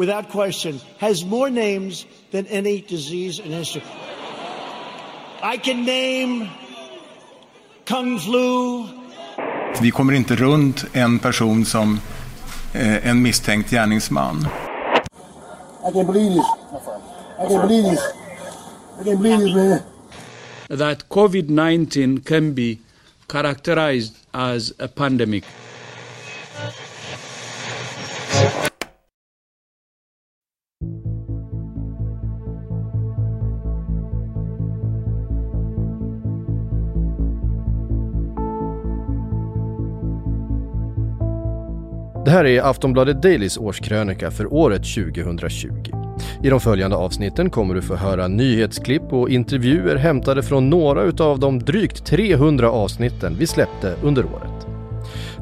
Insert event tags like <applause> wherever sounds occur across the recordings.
without question, has more names than any disease in history. I can name Kung Flu. Vi kommer inte runt en person som eh, en misstänkt gärningsman. I can't believe this, my friend. I can't believe this. I can't believe this, man. That COVID 19 can be characterized as a pandemic. Det här är Aftonbladet Dailys årskrönika för året 2020. I de följande avsnitten kommer du få höra nyhetsklipp och intervjuer hämtade från några av de drygt 300 avsnitten vi släppte under året.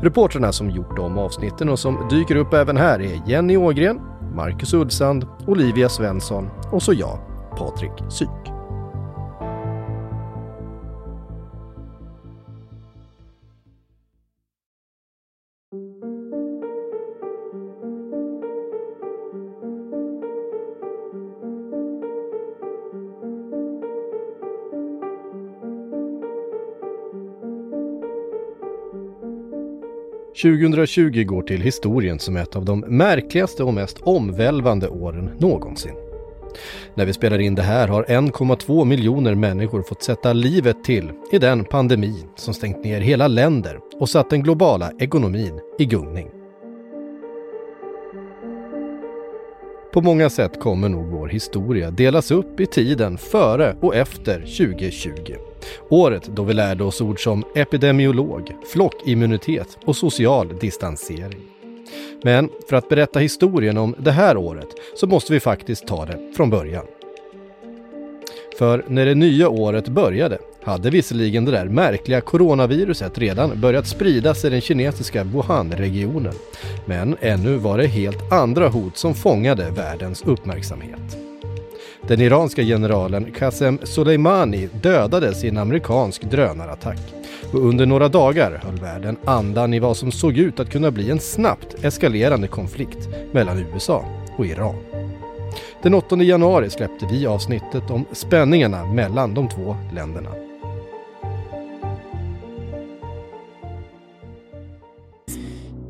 Reportrarna som gjort de avsnitten och som dyker upp även här är Jenny Ågren, Marcus Ulsand, Olivia Svensson och så jag, Patrik Syk. 2020 går till historien som ett av de märkligaste och mest omvälvande åren någonsin. När vi spelar in det här har 1,2 miljoner människor fått sätta livet till i den pandemi som stängt ner hela länder och satt den globala ekonomin i gungning. På många sätt kommer nog vår historia delas upp i tiden före och efter 2020. Året då vi lärde oss ord som epidemiolog, flockimmunitet och social distansering. Men för att berätta historien om det här året så måste vi faktiskt ta det från början. För när det nya året började hade visserligen det där märkliga coronaviruset redan börjat spridas i den kinesiska Wuhan-regionen. Men ännu var det helt andra hot som fångade världens uppmärksamhet. Den iranska generalen Qasem Soleimani dödades i en amerikansk drönarattack. Och under några dagar höll världen andan i vad som såg ut att kunna bli en snabbt eskalerande konflikt mellan USA och Iran. Den 8 januari släppte vi avsnittet om spänningarna mellan de två länderna.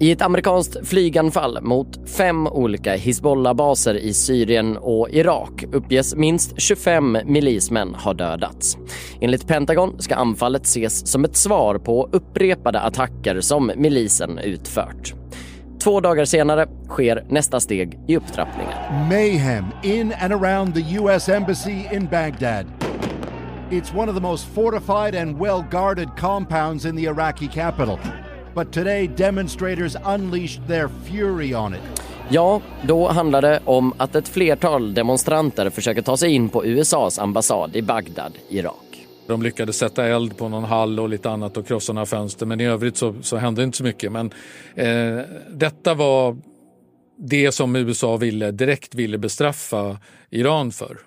I ett amerikanskt flyganfall mot fem olika Hizbollah-baser i Syrien och Irak uppges minst 25 milismän ha dödats. Enligt Pentagon ska anfallet ses som ett svar på upprepade attacker som milisen utfört. Två dagar senare sker nästa steg i upptrappningen. Mayhem in and around the US embassy in Baghdad. It's one of the most fortified and well guarded compounds in the Iraqi capital. But today demonstrators unleashed their fury on it. Ja, då handlar det om att ett flertal demonstranter försöker ta sig in på USAs ambassad i Bagdad, Irak. De lyckades sätta eld på någon hall och lite annat och krossa några fönster men i övrigt så, så hände inte så mycket. Men eh, detta var det som USA ville, direkt ville bestraffa Iran för.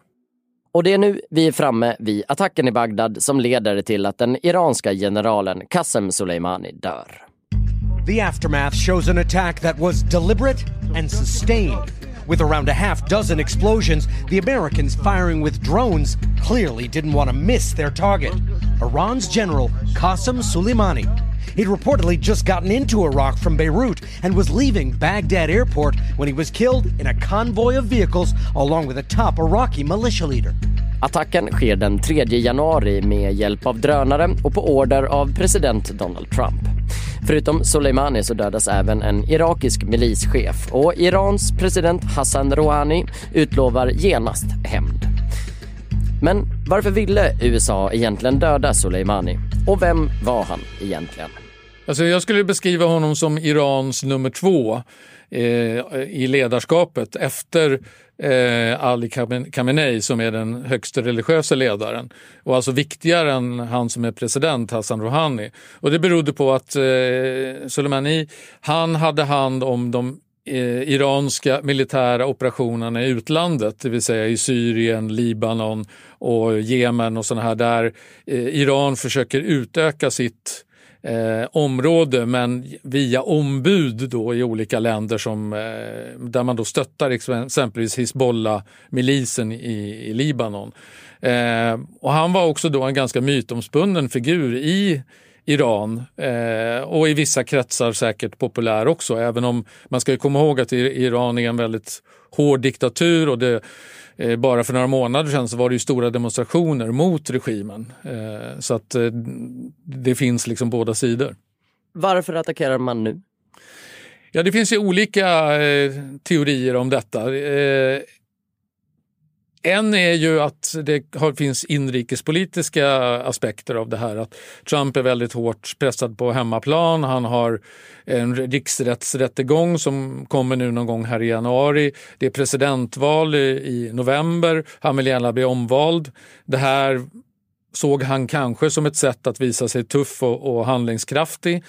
Och det är nu vi är framme vid attacken i Bagdad som leder till att den iranska generalen Qasem Soleimani dör. The aftermath shows an attack that was deliberate and sustained. With around a half dozen explosions, the Americans firing with drones clearly didn't want to miss their target Iran's general Qasem Soleimani. He'd reportedly just gotten into Iraq from Beirut and was leaving Baghdad airport when he was killed in a convoy of vehicles along with a top Iraqi militia leader. Attacken sker den 3 januari med hjälp av drönare och på order av president Donald Trump. Förutom Soleimani så dödas även en irakisk milischef och Irans president Hassan Rouhani utlovar genast hämnd. Men varför ville USA egentligen döda Soleimani? Och vem var han egentligen? Alltså jag skulle beskriva honom som Irans nummer två Eh, i ledarskapet efter eh, Ali Khamenei som är den högsta religiösa ledaren och alltså viktigare än han som är president, Hassan Rouhani. Och det berodde på att eh, Soleimani, han hade hand om de eh, iranska militära operationerna i utlandet, det vill säga i Syrien, Libanon och Jemen och sådana här där eh, Iran försöker utöka sitt eh, område men via ombud då i olika länder som, eh, där man då stöttar exempelvis Hizbollah-milisen i, i Libanon. Eh, och han var också då en ganska mytomspunnen figur i Iran eh, och i vissa kretsar säkert populär också, även om man ska komma ihåg att Iran är en väldigt hård diktatur och det, eh, bara för några månader sedan så var det ju stora demonstrationer mot regimen. Eh, så att eh, det finns liksom båda sidor. Varför attackerar man nu? Ja, det finns ju olika eh, teorier om detta. En är ju att det finns inrikespolitiska aspekter av det här. Att Trump är väldigt hårt pressad på hemmaplan. Han har en riksrättsrättegång som kommer nu någon gång här i januari. Det är presidentval i november. Han vill gärna bli omvald. Det här såg han kanske som ett sätt att visa sig tuff och, och handlingskraftig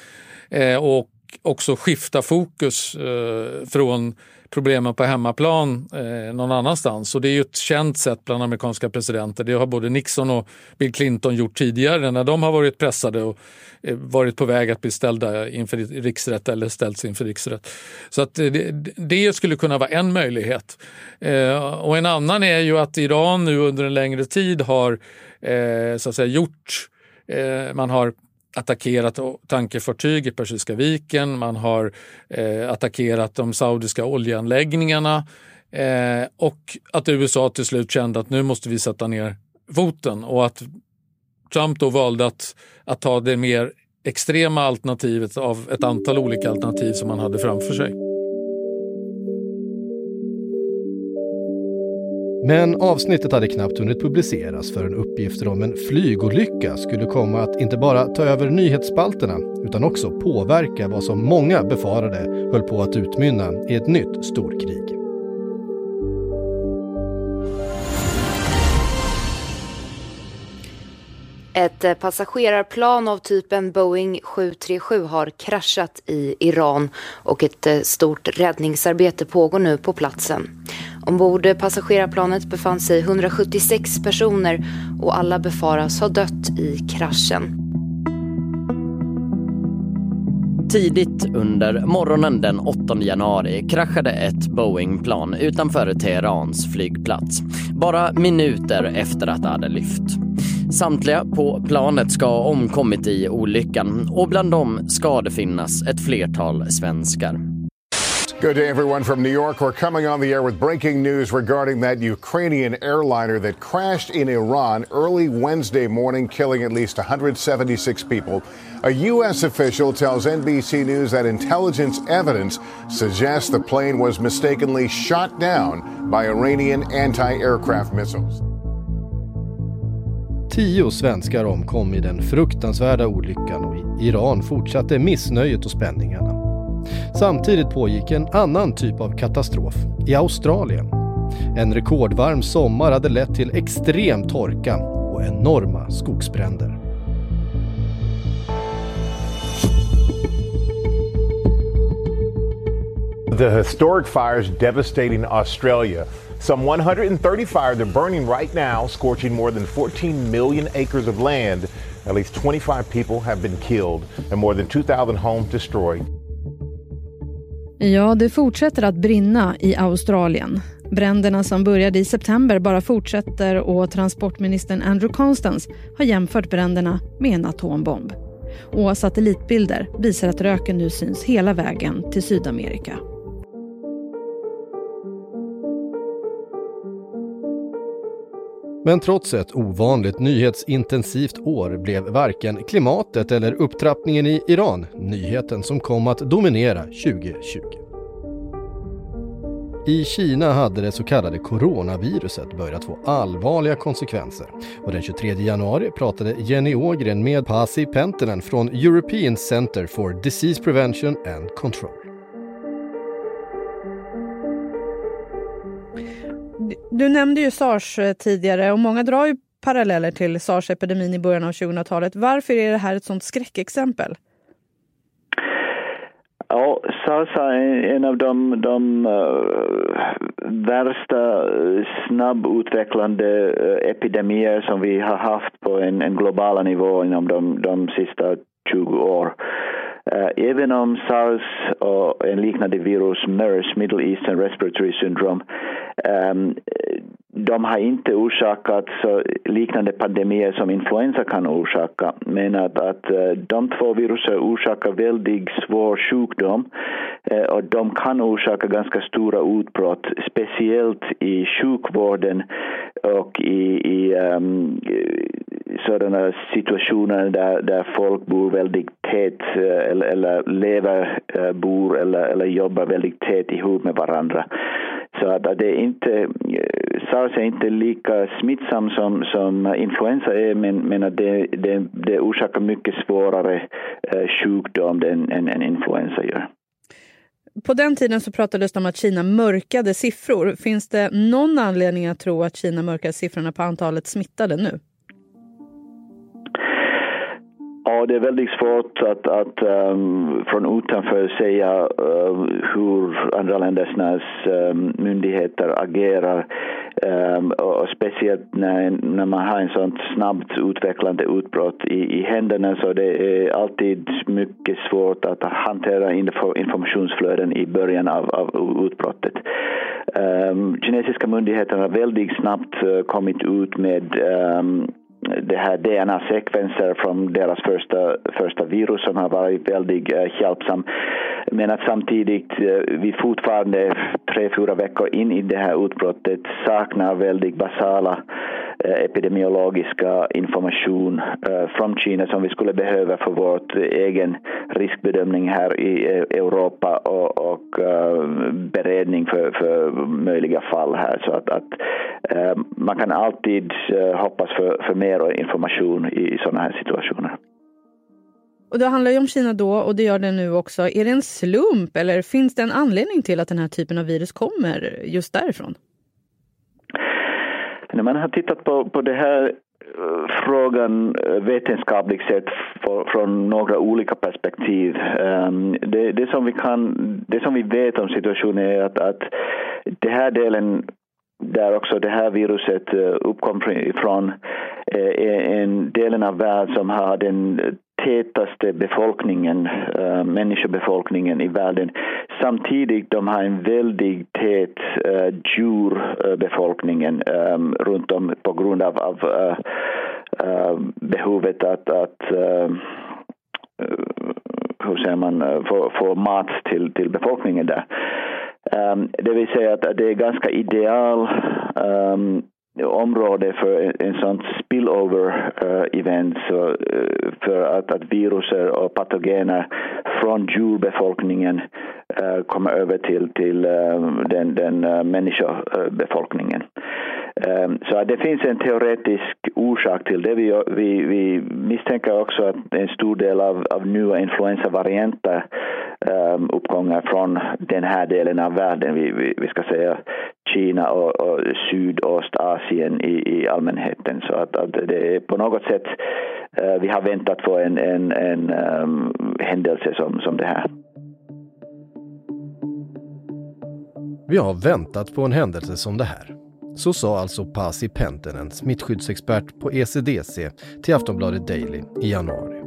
eh, och också skifta fokus eh, från problemen på hemmaplan eh, någon annanstans. Och det är ju ett känt sätt bland amerikanska presidenter. Det har både Nixon och Bill Clinton gjort tidigare när de har varit pressade och eh, varit på väg att bli ställda inför riksrätt eller ställts inför riksrätt. Så att eh, det, det skulle kunna vara en möjlighet. Eh, och en annan är ju att Iran nu under en längre tid har eh, så att säga gjort eh, man har attackerat tankefartyg i Persiska viken, man har eh, attackerat de saudiska oljeanläggningarna. Eh, och att USA till slut kände att nu måste vi sätta ner foten. Och att Trump då valde att, att ta det mer extrema alternativet av ett antal olika alternativ som han hade framför sig. Men avsnittet hade knappt hunnit publiceras förrän uppgifter om en flygolycka skulle komma att inte bara ta över nyhetsspalterna utan också påverka vad som många befarade höll på att utmynna i ett nytt storkrig. Ett eh, passagerarplan av typen Boeing 737 har kraschat i Iran och ett eh, stort räddningsarbete pågår nu på platsen. Ombord passagerarplanet befann sig 176 personer och alla befaras ha dött i kraschen. Tidigt under morgonen den 8 januari kraschade ett Boeing-plan utanför Teherans flygplats. Bara minuter efter att det hade lyft. Samtliga på planet ska ha omkommit i olyckan och bland dem ska det finnas ett flertal svenskar. Good day, everyone from New York. We're coming on the air with breaking news regarding that Ukrainian airliner that crashed in Iran early Wednesday morning, killing at least 176 people. A U.S. official tells NBC News that intelligence evidence suggests the plane was mistakenly shot down by Iranian anti aircraft missiles. Tio svenskar omkom i den fruktansvärda olyckan och i Iran fortsatte missnöjet och spänningarna. Samtidigt pågick en annan typ av katastrof i Australien. En rekordvarm sommar hade lett till extrem torka och enorma skogsbränder. The historic fires devastating Australia. Some 130 fires are burning right now, scorching more than 14 million acres of land. At least 25 people have been killed and more than 2,000 homes destroyed. Ja, det fortsätter att brinna i Australien. Bränderna som började i september bara fortsätter och transportministern Andrew Constance har jämfört bränderna med en atombomb. Och satellitbilder visar att röken nu syns hela vägen till Sydamerika. Men trots ett ovanligt nyhetsintensivt år blev varken klimatet eller upptrappningen i Iran nyheten som kom att dominera 2020. I Kina hade det så kallade coronaviruset börjat få allvarliga konsekvenser och den 23 januari pratade Jenny Ågren med Pasi Pentinen från European Center for Disease Prevention and Control. Du nämnde ju sars eh, tidigare och många drar ju paralleller till sars-epidemin i början av 2000-talet. Varför är det här ett sånt skräckexempel? Ja, sars är en av de, de uh, värsta snabbutvecklande eh, epidemier som vi har haft på en, en global nivå inom de, de sista 20 år. Eh, även om sars och en liknande virus, MERS, Middle Eastern Respiratory Syndrome, ehm, de har inte orsakat så liknande pandemier som influensa kan orsaka. Men att, att eh, de två virusen orsakar väldigt svår sjukdom eh, och de kan orsaka ganska stora utbrott, speciellt i sjukvården och i, i um, sådana situationer där, där folk bor väldigt tätt eh, eller, eller lever, eh, bor eller, eller jobbar väldigt tätt ihop med varandra. Så att det är inte, eh, sars är inte lika smittsam som, som influensa är men, men att det, det, det orsakar mycket svårare sjukdom än, än, än influensa gör. På den tiden så pratades det om att Kina mörkade siffror. Finns det någon anledning att tro att Kina mörkar siffrorna på antalet smittade nu? Ja, det är väldigt svårt att, att um, från utanför säga uh, hur andra länders um, ehm, myndigheter agerar. Um, och speciellt när, när man har en sånt snabbt utvecklande utbrott i, i händerna så det är alltid mycket svårt att hantera informationsflöden i början av, av utbrottet. Um, kinesiska myndigheter har väldigt snabbt uh, kommit ut med um, det här DNA-sekvenser från deras första, första virus som har varit väldigt eh, hjälpsam. Men att samtidigt eh, vi fortfarande tre, fyra veckor in i det här utbrottet saknar väldigt basala Eh, epidemiologiska information eh, från Kina som vi skulle behöva för vår egen riskbedömning här i eh, Europa och, och beredning för, för möjliga fall här. Så att, att man kan alltid hoppas för, för mer information i sådana här situationer. Och det handlar ju om Kina då och det gör det nu också. Är det en slump eller finns det en anledning till att den här typen av virus kommer just därifrån? När man har tittat på, på den här eh, frågan eh, vetenskapligt sett från några olika perspektiv. Ehm, det, det, som vi kan, det som vi vet om situationen är att, att den här delen där också det här viruset eh, uppkom ifrån är en delen av världen som har den tätaste befolkningen, äh, människobefolkningen i världen. Samtidigt de har en väldigt tät äh, djurbefolkningen äh, runt om på grund av, av äh, behovet att, att hur säger man, få, få mat till, till befolkningen där. Um, det vill säga att det är ganska ideal um, område för en sånt spillover uh, event så, uh, för att, att viruser och patogener från djurbefolkningen uh, kommer över till, till den, den uh, människobefolkningen. Um, så det finns en teoretisk orsak till det. Vi, vi, vi misstänker också att en stor del av, av nya influensavarianter um, uppgångar från den här delen av världen. Vi, vi, vi ska säga Kina och, och Sydostasien i, i allmänheten. Så att, att det är på något sätt eh, vi har väntat på en, en, en um, händelse som, som det här. Vi har väntat på en händelse som det här. Så sa alltså Pasi Pentinen, smittskyddsexpert på ECDC, till Aftonbladet Daily i januari.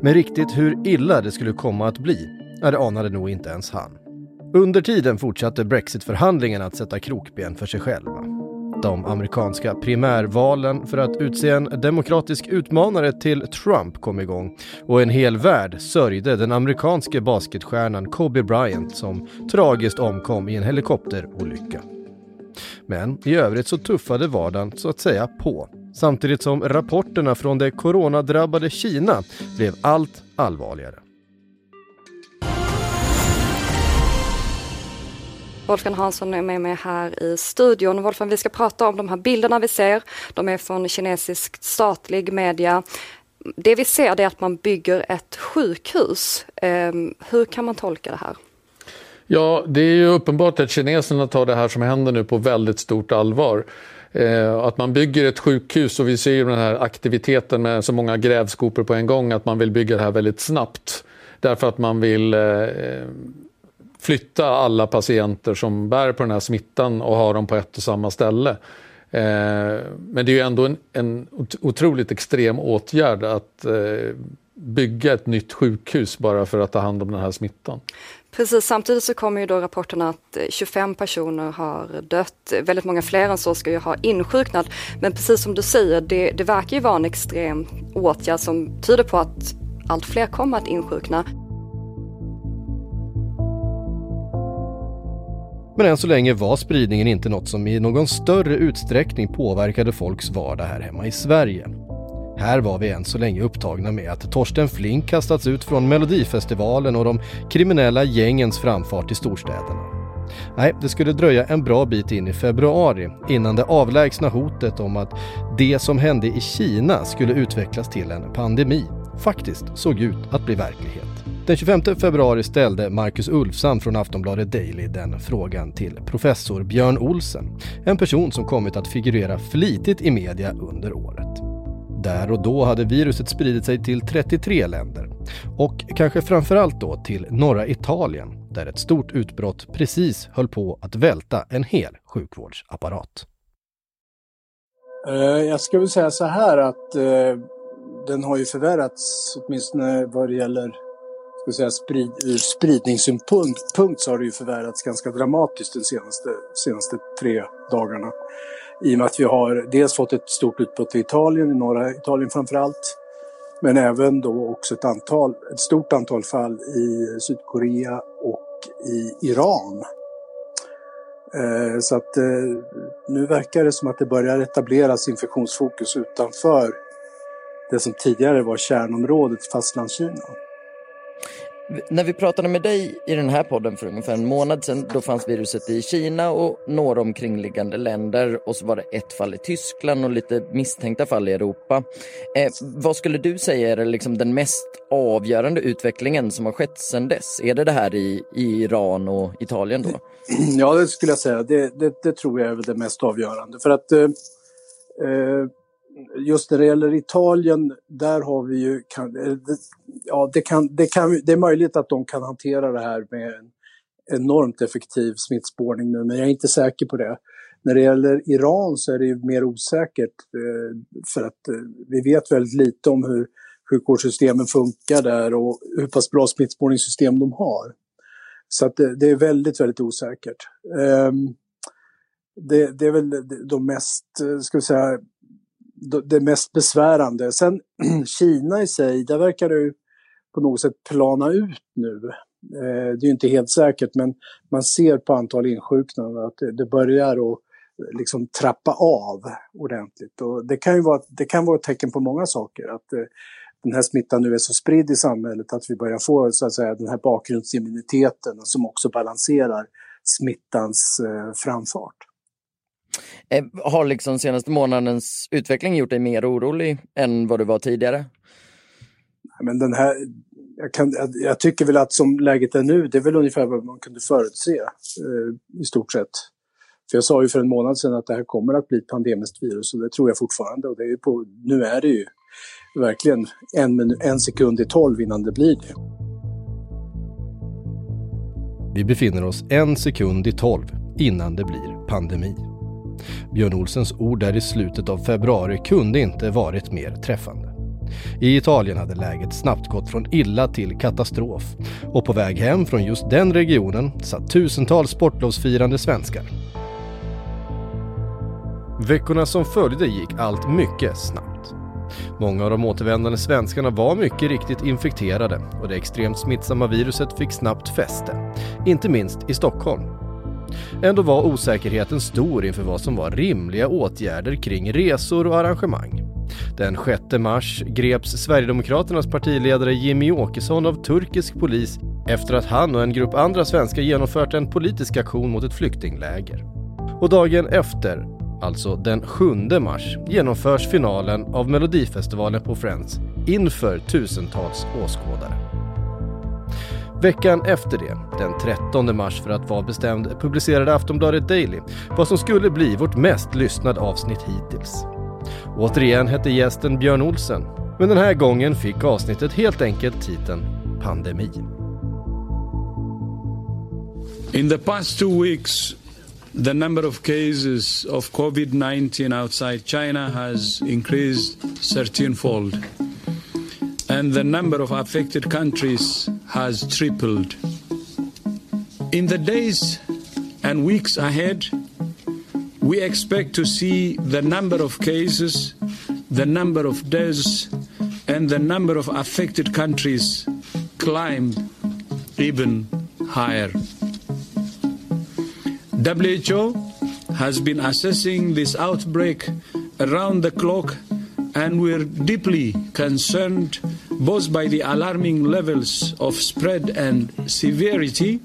Men riktigt hur illa det skulle komma att bli, det anade nog inte ens han. Under tiden fortsatte Brexitförhandlingarna att sätta krokben för sig själva. De amerikanska primärvalen för att utse en demokratisk utmanare till Trump kom igång och en hel värld sörjde den amerikanske basketstjärnan Kobe Bryant som tragiskt omkom i en helikopterolycka. Men i övrigt så tuffade vardagen så att säga på samtidigt som rapporterna från det coronadrabbade Kina blev allt allvarligare. Wolfgang Hansson är med mig här i studion. Wolfgang, vi ska prata om de här bilderna vi ser. De är från kinesisk statlig media. Det vi ser är att man bygger ett sjukhus. Ehm, hur kan man tolka det här? Ja, det är ju uppenbart att kineserna tar det här som händer nu på väldigt stort allvar. Eh, att man bygger ett sjukhus och vi ser ju den här aktiviteten med så många grävskopor på en gång att man vill bygga det här väldigt snabbt. Därför att man vill eh, flytta alla patienter som bär på den här smittan och ha dem på ett och samma ställe. Eh, men det är ju ändå en, en otroligt extrem åtgärd att eh, bygga ett nytt sjukhus bara för att ta hand om den här smittan. Precis, samtidigt så kommer ju då rapporterna att eh, 25 personer har dött. Väldigt många fler än så ska ju ha insjuknat. Men precis som du säger, det, det verkar ju vara en extrem åtgärd som tyder på att allt fler kommer att insjukna. Men än så länge var spridningen inte något som i någon större utsträckning påverkade folks vardag här hemma i Sverige. Här var vi än så länge upptagna med att Torsten Flink kastats ut från Melodifestivalen och de kriminella gängens framfart i storstäderna. Nej, det skulle dröja en bra bit in i februari innan det avlägsna hotet om att det som hände i Kina skulle utvecklas till en pandemi faktiskt såg ut att bli verklighet. Den 25 februari ställde Marcus Ulfsand från Aftonbladet Daily den frågan till professor Björn Olsen, en person som kommit att figurera flitigt i media under året. Där och då hade viruset spridit sig till 33 länder och kanske framförallt då till norra Italien där ett stort utbrott precis höll på att välta en hel sjukvårdsapparat. Eh, jag ska väl säga så här att eh, den har ju förvärrats åtminstone vad det gäller ska säga, sprid, ur spridningssynpunkt så har det ju förvärrats ganska dramatiskt de senaste, senaste tre dagarna. I och med att vi har dels fått ett stort utbrott i Italien, i norra Italien framförallt. Men även då också ett, antal, ett stort antal fall i Sydkorea och i Iran. Eh, så att eh, nu verkar det som att det börjar etableras infektionsfokus utanför det som tidigare var kärnområdet Fastlandskina. När vi pratade med dig i den här podden för ungefär en månad sedan, då fanns viruset i Kina och några omkringliggande länder och så var det ett fall i Tyskland och lite misstänkta fall i Europa. Eh, vad skulle du säga är liksom den mest avgörande utvecklingen som har skett sedan dess? Är det det här i, i Iran och Italien då? Ja, det skulle jag säga. Det, det, det tror jag är det mest avgörande. För att eh, eh just när det gäller Italien, där har vi ju, kan, eh, ja det, kan, det, kan, det är möjligt att de kan hantera det här med en enormt effektiv smittspårning nu, men jag är inte säker på det. När det gäller Iran så är det ju mer osäkert eh, för att eh, vi vet väldigt lite om hur sjukvårdssystemen funkar där och hur pass bra smittspårningssystem de har. Så att det, det är väldigt, väldigt osäkert. Ehm, det, det, är väl de mest, ska vi säga, det mest besvärande. Sen <clears throat> Kina i sig, där verkar det på något sätt plana ut nu. Eh, det är inte helt säkert men man ser på antal insjuknade att det börjar att eh, liksom trappa av ordentligt. Och det kan ju vara, det kan vara ett tecken på många saker. Att eh, den här smittan nu är så spridd i samhället att vi börjar få så att säga, den här bakgrundsimmuniteten som också balanserar smittans framfart. Eh, har liksom senaste månadens utveckling gjort dig mer orolig än vad du var tidigare? Men den här, jag, kan, jag, tycker väl att som läget är nu, det är väl ungefär vad man kunde förutse eh, i stort sett. För jag sa ju för en månad sedan att det här kommer att bli ett pandemiskt virus och det tror jag fortfarande. Och det är på, nu är det ju verkligen en, en sekund i tolv innan det blir det. Vi befinner oss en sekund i tolv innan det blir pandemi. Björn Olsens ord där i slutet av februari kunde inte varit mer träffande. I Italien hade läget snabbt gått från illa till katastrof och på väg hem från just den regionen satt tusentals sportlovsfirande svenskar. Veckorna som följde gick allt mycket snabbt. Många av de återvändande svenskarna var mycket riktigt infekterade och det extremt smittsamma viruset fick snabbt fäste. Inte minst i Stockholm Ändå var osäkerheten stor inför vad som var rimliga åtgärder kring resor och arrangemang. Den 6 mars greps Sverigedemokraternas partiledare Jimmy Åkesson av turkisk polis efter att han och en grupp andra svenskar genomfört en politisk aktion mot ett flyktingläger. Och dagen efter, alltså den 7 mars, genomförs finalen av Melodifestivalen på Friends inför tusentals åskådare. Veckan efter det, den 13 mars för att vara bestämd, publicerade Aftonbladet Daily vad som skulle bli vårt mest lyssnade avsnitt hittills. Återigen hette gästen Björn Olsen, men den här gången fick avsnittet helt enkelt titeln Pandemi. In the past two weeks the number of cases of COVID-19 outside China has increased 13-fold. and the number of affected countries has tripled. In the days and weeks ahead, we expect to see the number of cases, the number of deaths, and the number of affected countries climb even higher. WHO has been assessing this outbreak around the clock, and we're deeply concerned both by the alarming levels of spread and severity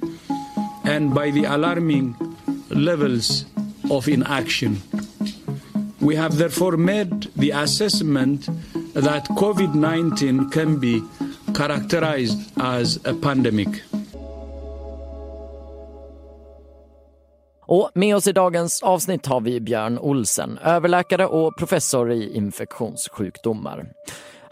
and by the alarming levels of inaction. We have therefore made the assessment that COVID 19 can be characterized as a pandemic. Och med oss i dagens avsnitt har vi Björn Olsen, överläkare och professor i infektionssjukdomar.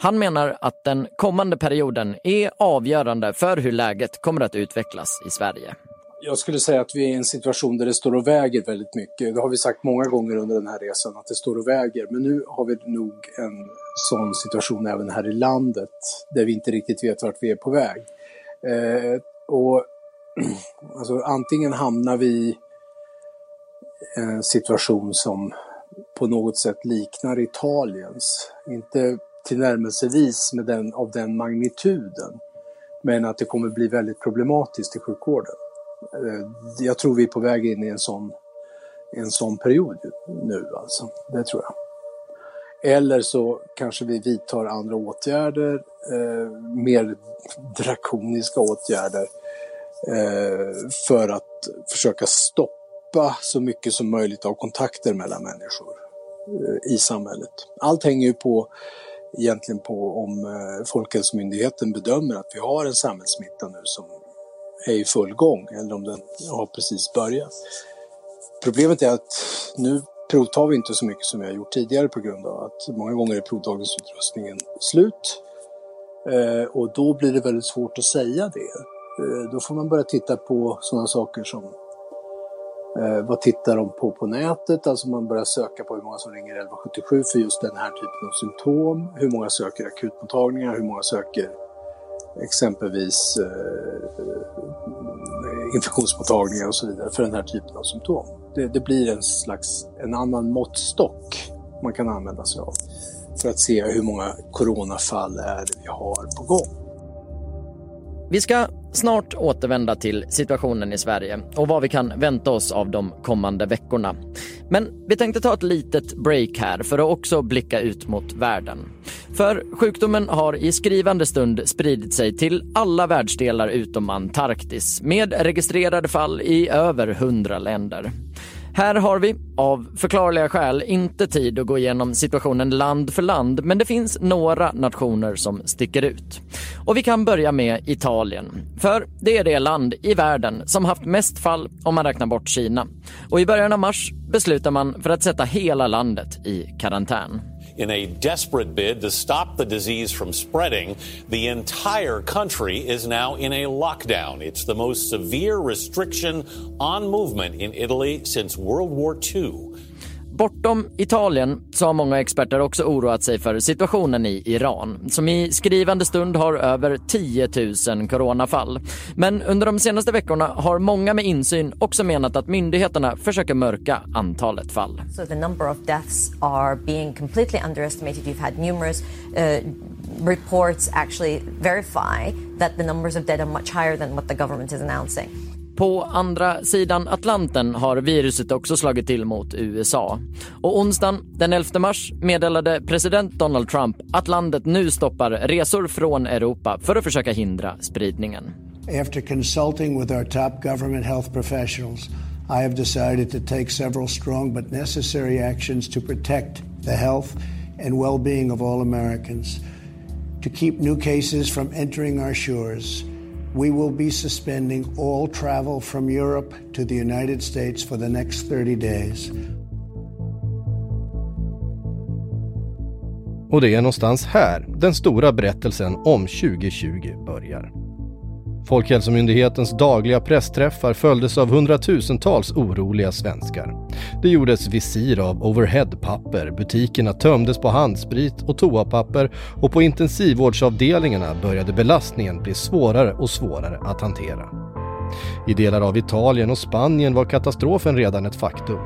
Han menar att den kommande perioden är avgörande för hur läget kommer att utvecklas i Sverige. Jag skulle säga att vi är i en situation där det står och väger väldigt mycket. Det har vi sagt många gånger under den här resan, att det står och väger. Men nu har vi nog en sån situation även här i landet, där vi inte riktigt vet vart vi är på väg. Eh, och <clears throat> alltså, antingen hamnar vi i en situation som på något sätt liknar Italiens. Inte tillnärmelsevis med den, av den magnituden, men att det kommer bli väldigt problematiskt i sjukvården. Eh, jag tror vi är på väg in i en sån, en sån period nu alltså. Det tror jag. Eller så kanske vi vidtar andra åtgärder, eh, mer drakoniska åtgärder, eh, för att försöka stoppa så mycket som möjligt av kontakter mellan människor eh, i samhället. Allt hänger ju på egentligen på om eh, Folkhälsomyndigheten bedömer att vi har en samhällssmitta nu som är i full gång eller om den har precis börjat. Problemet är att nu provtar vi inte så mycket som vi har gjort tidigare på grund av att många gånger är provtagningsutrustningen slut. Eh, och då blir det väldigt svårt att säga det. Eh, då får man börja titta på sådana saker som eh, vad tittar de på på nätet? Alltså man börjar söka på hur många som ringer 1177 för just den här typen av symptom. Hur många söker akutmottagningar? Hur många söker exempelvis eh, infektionsmottagningar och så vidare för den här typen av symptom. Det, det, blir en slags en annan måttstock man kan använda sig av för att se hur många coronafall är det vi har på gång. Vi ska snart återvända till situationen i Sverige och vad vi kan vänta oss av de kommande veckorna. Men vi tänkte ta ett litet break här för att också blicka ut mot världen. För sjukdomen har i skrivande stund spridit sig till alla världsdelar utom Antarktis med registrerade fall i över hundra länder. Här har vi, av förklarliga skäl, inte tid att gå igenom situationen land för land, men det finns några nationer som sticker ut. Och vi kan börja med Italien. För det är det land i världen som haft mest fall om man räknar bort Kina. Och i början av mars beslutar man för att sätta hela landet i karantän. In a desperate bid to stop the disease from spreading, the entire country is now in a lockdown. It's the most severe restriction on movement in Italy since World War II. Bortom Italien så har många experter också oroat sig för situationen i Iran som i skrivande stund har över 10 000 coronafall. Men under de senaste veckorna har många med insyn också menat att myndigheterna försöker mörka antalet fall. So the number of deaths are being completely underestimated. You've had numerous uh, reports actually verify that the numbers of dead are much higher than what the government is announcing. På andra sidan Atlanten har viruset också slagit till mot USA. Och onsdagen den 11 mars meddelade president Donald Trump att landet nu stoppar resor från Europa för att försöka hindra spridningen. After consulting with our top government health professionals, I have decided to take several strong but necessary actions to protect the health and well-being of all Americans, to keep new cases from entering our shores we will be suspending all travel from Europe to the United States for the next 30 days. Och det är någonstans här den stora berättelsen om 2020 börjar. Folkhälsomyndighetens dagliga pressträffar följdes av hundratusentals oroliga svenskar. Det gjordes visir av overheadpapper, butikerna tömdes på handsprit och toapapper och på intensivvårdsavdelningarna började belastningen bli svårare och svårare att hantera. I delar av Italien och Spanien var katastrofen redan ett faktum.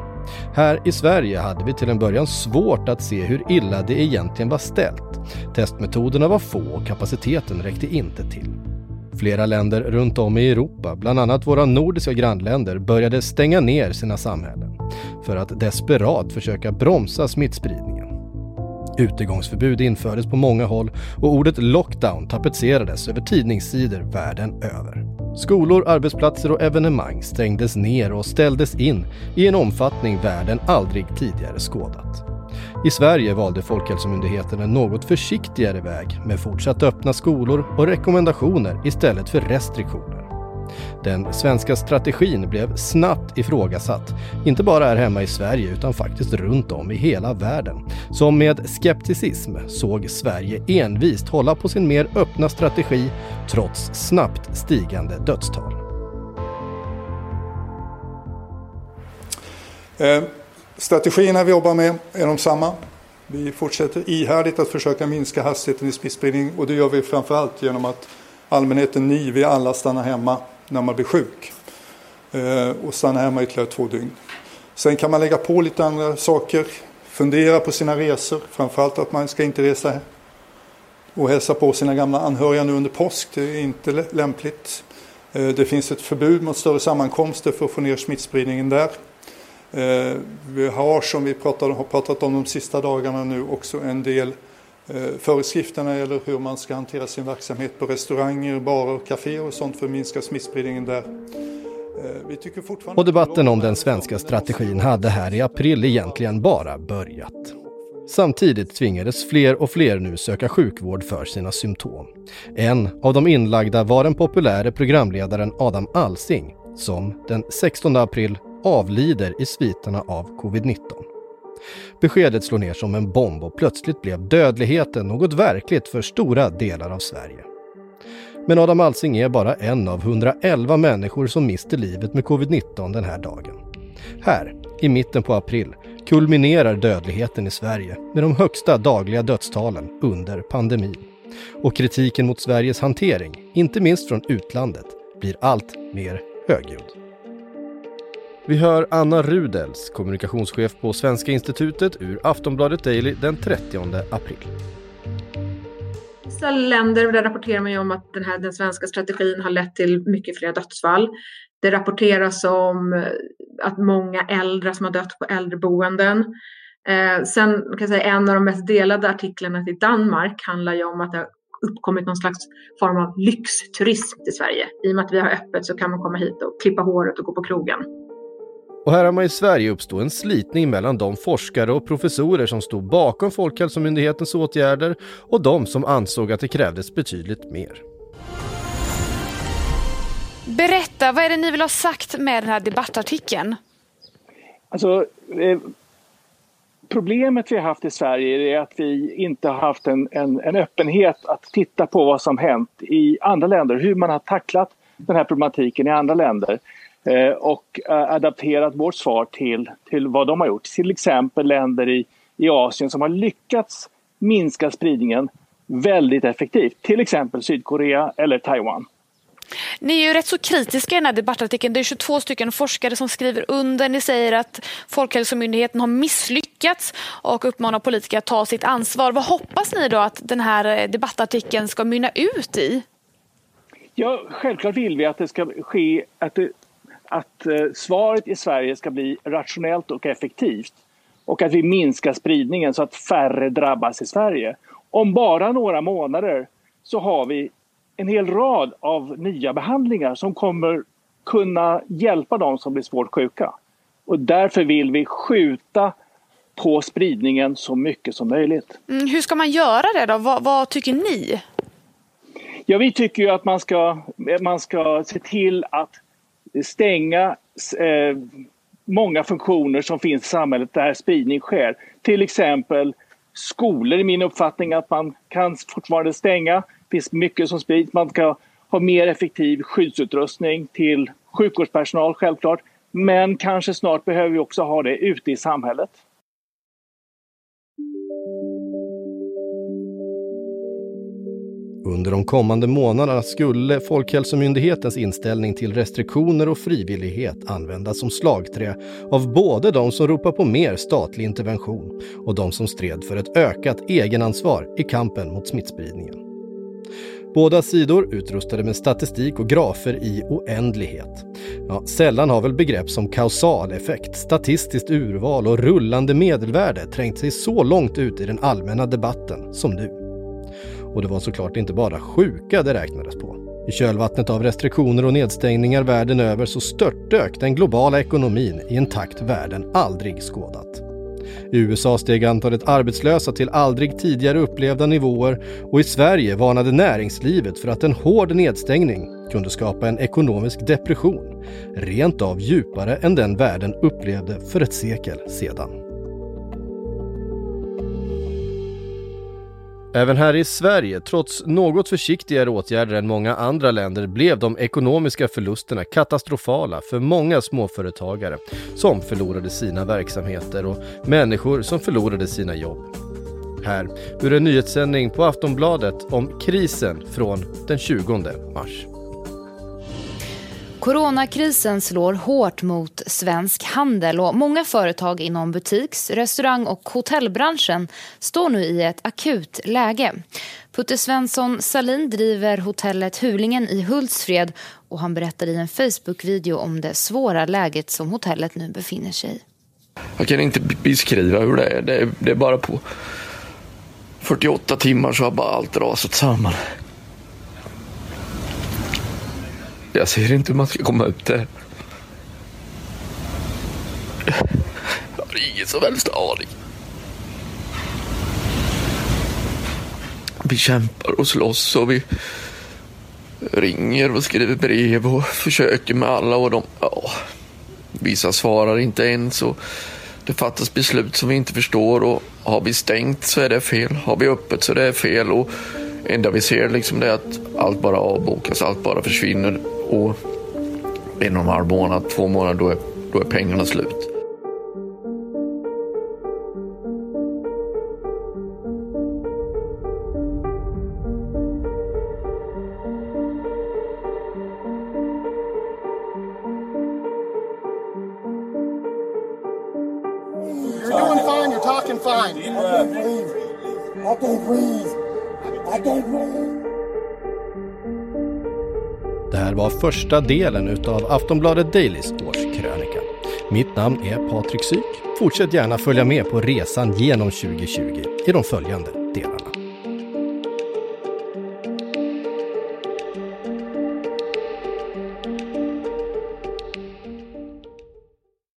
Här i Sverige hade vi till en början svårt att se hur illa det egentligen var ställt. Testmetoderna var få och kapaciteten räckte inte till. Flera länder runt om i Europa, bland annat våra nordiska grannländer, började stänga ner sina samhällen för att desperat försöka bromsa smittspridningen. Utegångsförbud infördes på många håll och ordet lockdown tapetserades över tidningssidor världen över. Skolor, arbetsplatser och evenemang stängdes ner och ställdes in i en omfattning världen aldrig tidigare skådat. I Sverige valde Folkhälsomyndigheten en något försiktigare väg med fortsatt öppna skolor och rekommendationer istället för restriktioner. Den svenska strategin blev snabbt ifrågasatt, inte bara här hemma i Sverige utan faktiskt runt om i hela världen, som med skepticism såg Sverige envist hålla på sin mer öppna strategi trots snabbt stigande dödstal. Eh, strategierna vi jobbar med är de samma. Vi fortsätter ihärdigt att försöka minska hastigheten i smittspridning och det gör vi framförallt genom att allmänheten, ni, vi alla stannar hemma när man blir sjuk eh, och stanna hemma ytterligare två dygn. Sen kan man lägga på lite andra saker, fundera på sina resor, framförallt att man ska inte resa och hälsa på sina gamla anhöriga nu under påsk, det är inte lämpligt. Eh, det finns ett förbud mot större sammankomster för att få ner smittspridningen där. Eh, vi har, som vi pratade, har pratat om de sista dagarna nu, också en del Eh, föreskrifterna eller hur man ska hantera sin verksamhet på restauranger, barer, kaféer och sånt för att minska smittspridningen där. Eh, och debatten om den svenska strategin hade här i april egentligen bara börjat. Samtidigt tvingades fler och fler nu söka sjukvård för sina symptom. En av de inlagda var den populäre programledaren Adam Alsing som den 16 april avlider i sviterna av covid-19. Beskedet slår ner som en bomb och plötsligt blev dödligheten något verkligt för stora delar av Sverige. Men Adam Alsing är bara en av 111 människor som mister livet med covid-19 den här dagen. Här, i mitten på april, kulminerar dödligheten i Sverige med de högsta dagliga dödstalen under pandemin. Och kritiken mot Sveriges hantering, inte minst från utlandet, blir allt mer högljudd. Vi hör Anna Rudels, kommunikationschef på Svenska institutet ur Aftonbladet Daily den 30 april. Vissa länder där rapporterar man ju om att den, här, den svenska strategin har lett till mycket fler dödsfall. Det rapporteras om eh, att många äldre som har dött på äldreboenden. Eh, sen kan jag säga en av de mest delade artiklarna till Danmark handlar ju om att det har uppkommit någon slags form av lyxturism till Sverige. I och med att vi har öppet så kan man komma hit och klippa håret och gå på krogen. Och här hemma i Sverige uppstod en slitning mellan de forskare och professorer som stod bakom Folkhälsomyndighetens åtgärder och de som ansåg att det krävdes betydligt mer. Berätta, vad är det ni vill ha sagt med den här debattartikeln? Alltså, eh, problemet vi har haft i Sverige är att vi inte har haft en, en, en öppenhet att titta på vad som hänt i andra länder, hur man har tacklat den här problematiken i andra länder. Eh, och eh, adapterat vårt svar till, till vad de har gjort. Till exempel länder i, i Asien som har lyckats minska spridningen väldigt effektivt. Till exempel Sydkorea eller Taiwan. Ni är ju rätt så kritiska i den här debattartikeln. Det är 22 stycken forskare som skriver under. Ni säger att Folkhälsomyndigheten har misslyckats och uppmanar politiker att ta sitt ansvar. Vad hoppas ni då att den här eh, debattartikeln ska mynna ut i? Ja, självklart vill vi att det ska ske, att det att eh, svaret i Sverige ska bli rationellt och effektivt och att vi minskar spridningen så att färre drabbas i Sverige. Om bara några månader så har vi en hel rad av nya behandlingar som kommer kunna hjälpa de som blir svårt sjuka. Och därför vill vi skjuta på spridningen så mycket som möjligt. Mm, hur ska man göra det då? Vad, vad tycker ni? Ja, vi tycker ju att man ska, man ska se till att stänga eh, många funktioner som finns i samhället där spridning sker. Till exempel skolor är min uppfattning att man kan fortfarande stänga. Det finns mycket som sprids. Man ska ha mer effektiv skyddsutrustning till sjukvårdspersonal självklart. Men kanske snart behöver vi också ha det ute i samhället. Under de kommande månaderna skulle Folkhälsomyndighetens inställning till restriktioner och frivillighet användas som slagträ av både de som ropar på mer statlig intervention och de som stred för ett ökat egenansvar i kampen mot smittspridningen. Båda sidor utrustade med statistik och grafer i oändlighet. Ja, sällan har väl begrepp som kausaleffekt, statistiskt urval och rullande medelvärde trängt sig så långt ut i den allmänna debatten som nu. Och det var såklart inte bara sjuka det räknades på. I kölvattnet av restriktioner och nedstängningar världen över så störtdök den globala ekonomin i en takt världen aldrig skådat. I USA steg antalet arbetslösa till aldrig tidigare upplevda nivåer och i Sverige varnade näringslivet för att en hård nedstängning kunde skapa en ekonomisk depression, rent av djupare än den världen upplevde för ett sekel sedan. Även här i Sverige, trots något försiktigare åtgärder än många andra länder, blev de ekonomiska förlusterna katastrofala för många småföretagare som förlorade sina verksamheter och människor som förlorade sina jobb. Här ur en nyhetssändning på Aftonbladet om krisen från den 20 mars. Coronakrisen slår hårt mot svensk handel och många företag inom butiks-, restaurang och hotellbranschen står nu i ett akut läge. Putte Svensson Salin driver hotellet Hulingen i Hultsfred och han berättar i en Facebook-video om det svåra läget som hotellet nu befinner sig i. Jag kan inte beskriva hur det är. Det är, det är bara på 48 timmar så har bara allt rasat samman. Jag ser inte hur man ska komma ut där. Jag har ingen som helst aning. Vi kämpar och slåss och vi ringer och skriver brev och försöker med alla och de, ja, vissa svarar inte ens och det fattas beslut som vi inte förstår och har vi stängt så är det fel. Har vi öppet så är det fel och enda vi ser liksom det är att allt bara avbokas, allt bara försvinner och en och en halv månad, två månader, då är, då är pengarna slut. Första delen utav Aftonbladet Dailys årskrönika. Mitt namn är Patrik Syk. Fortsätt gärna följa med på resan genom 2020 i de följande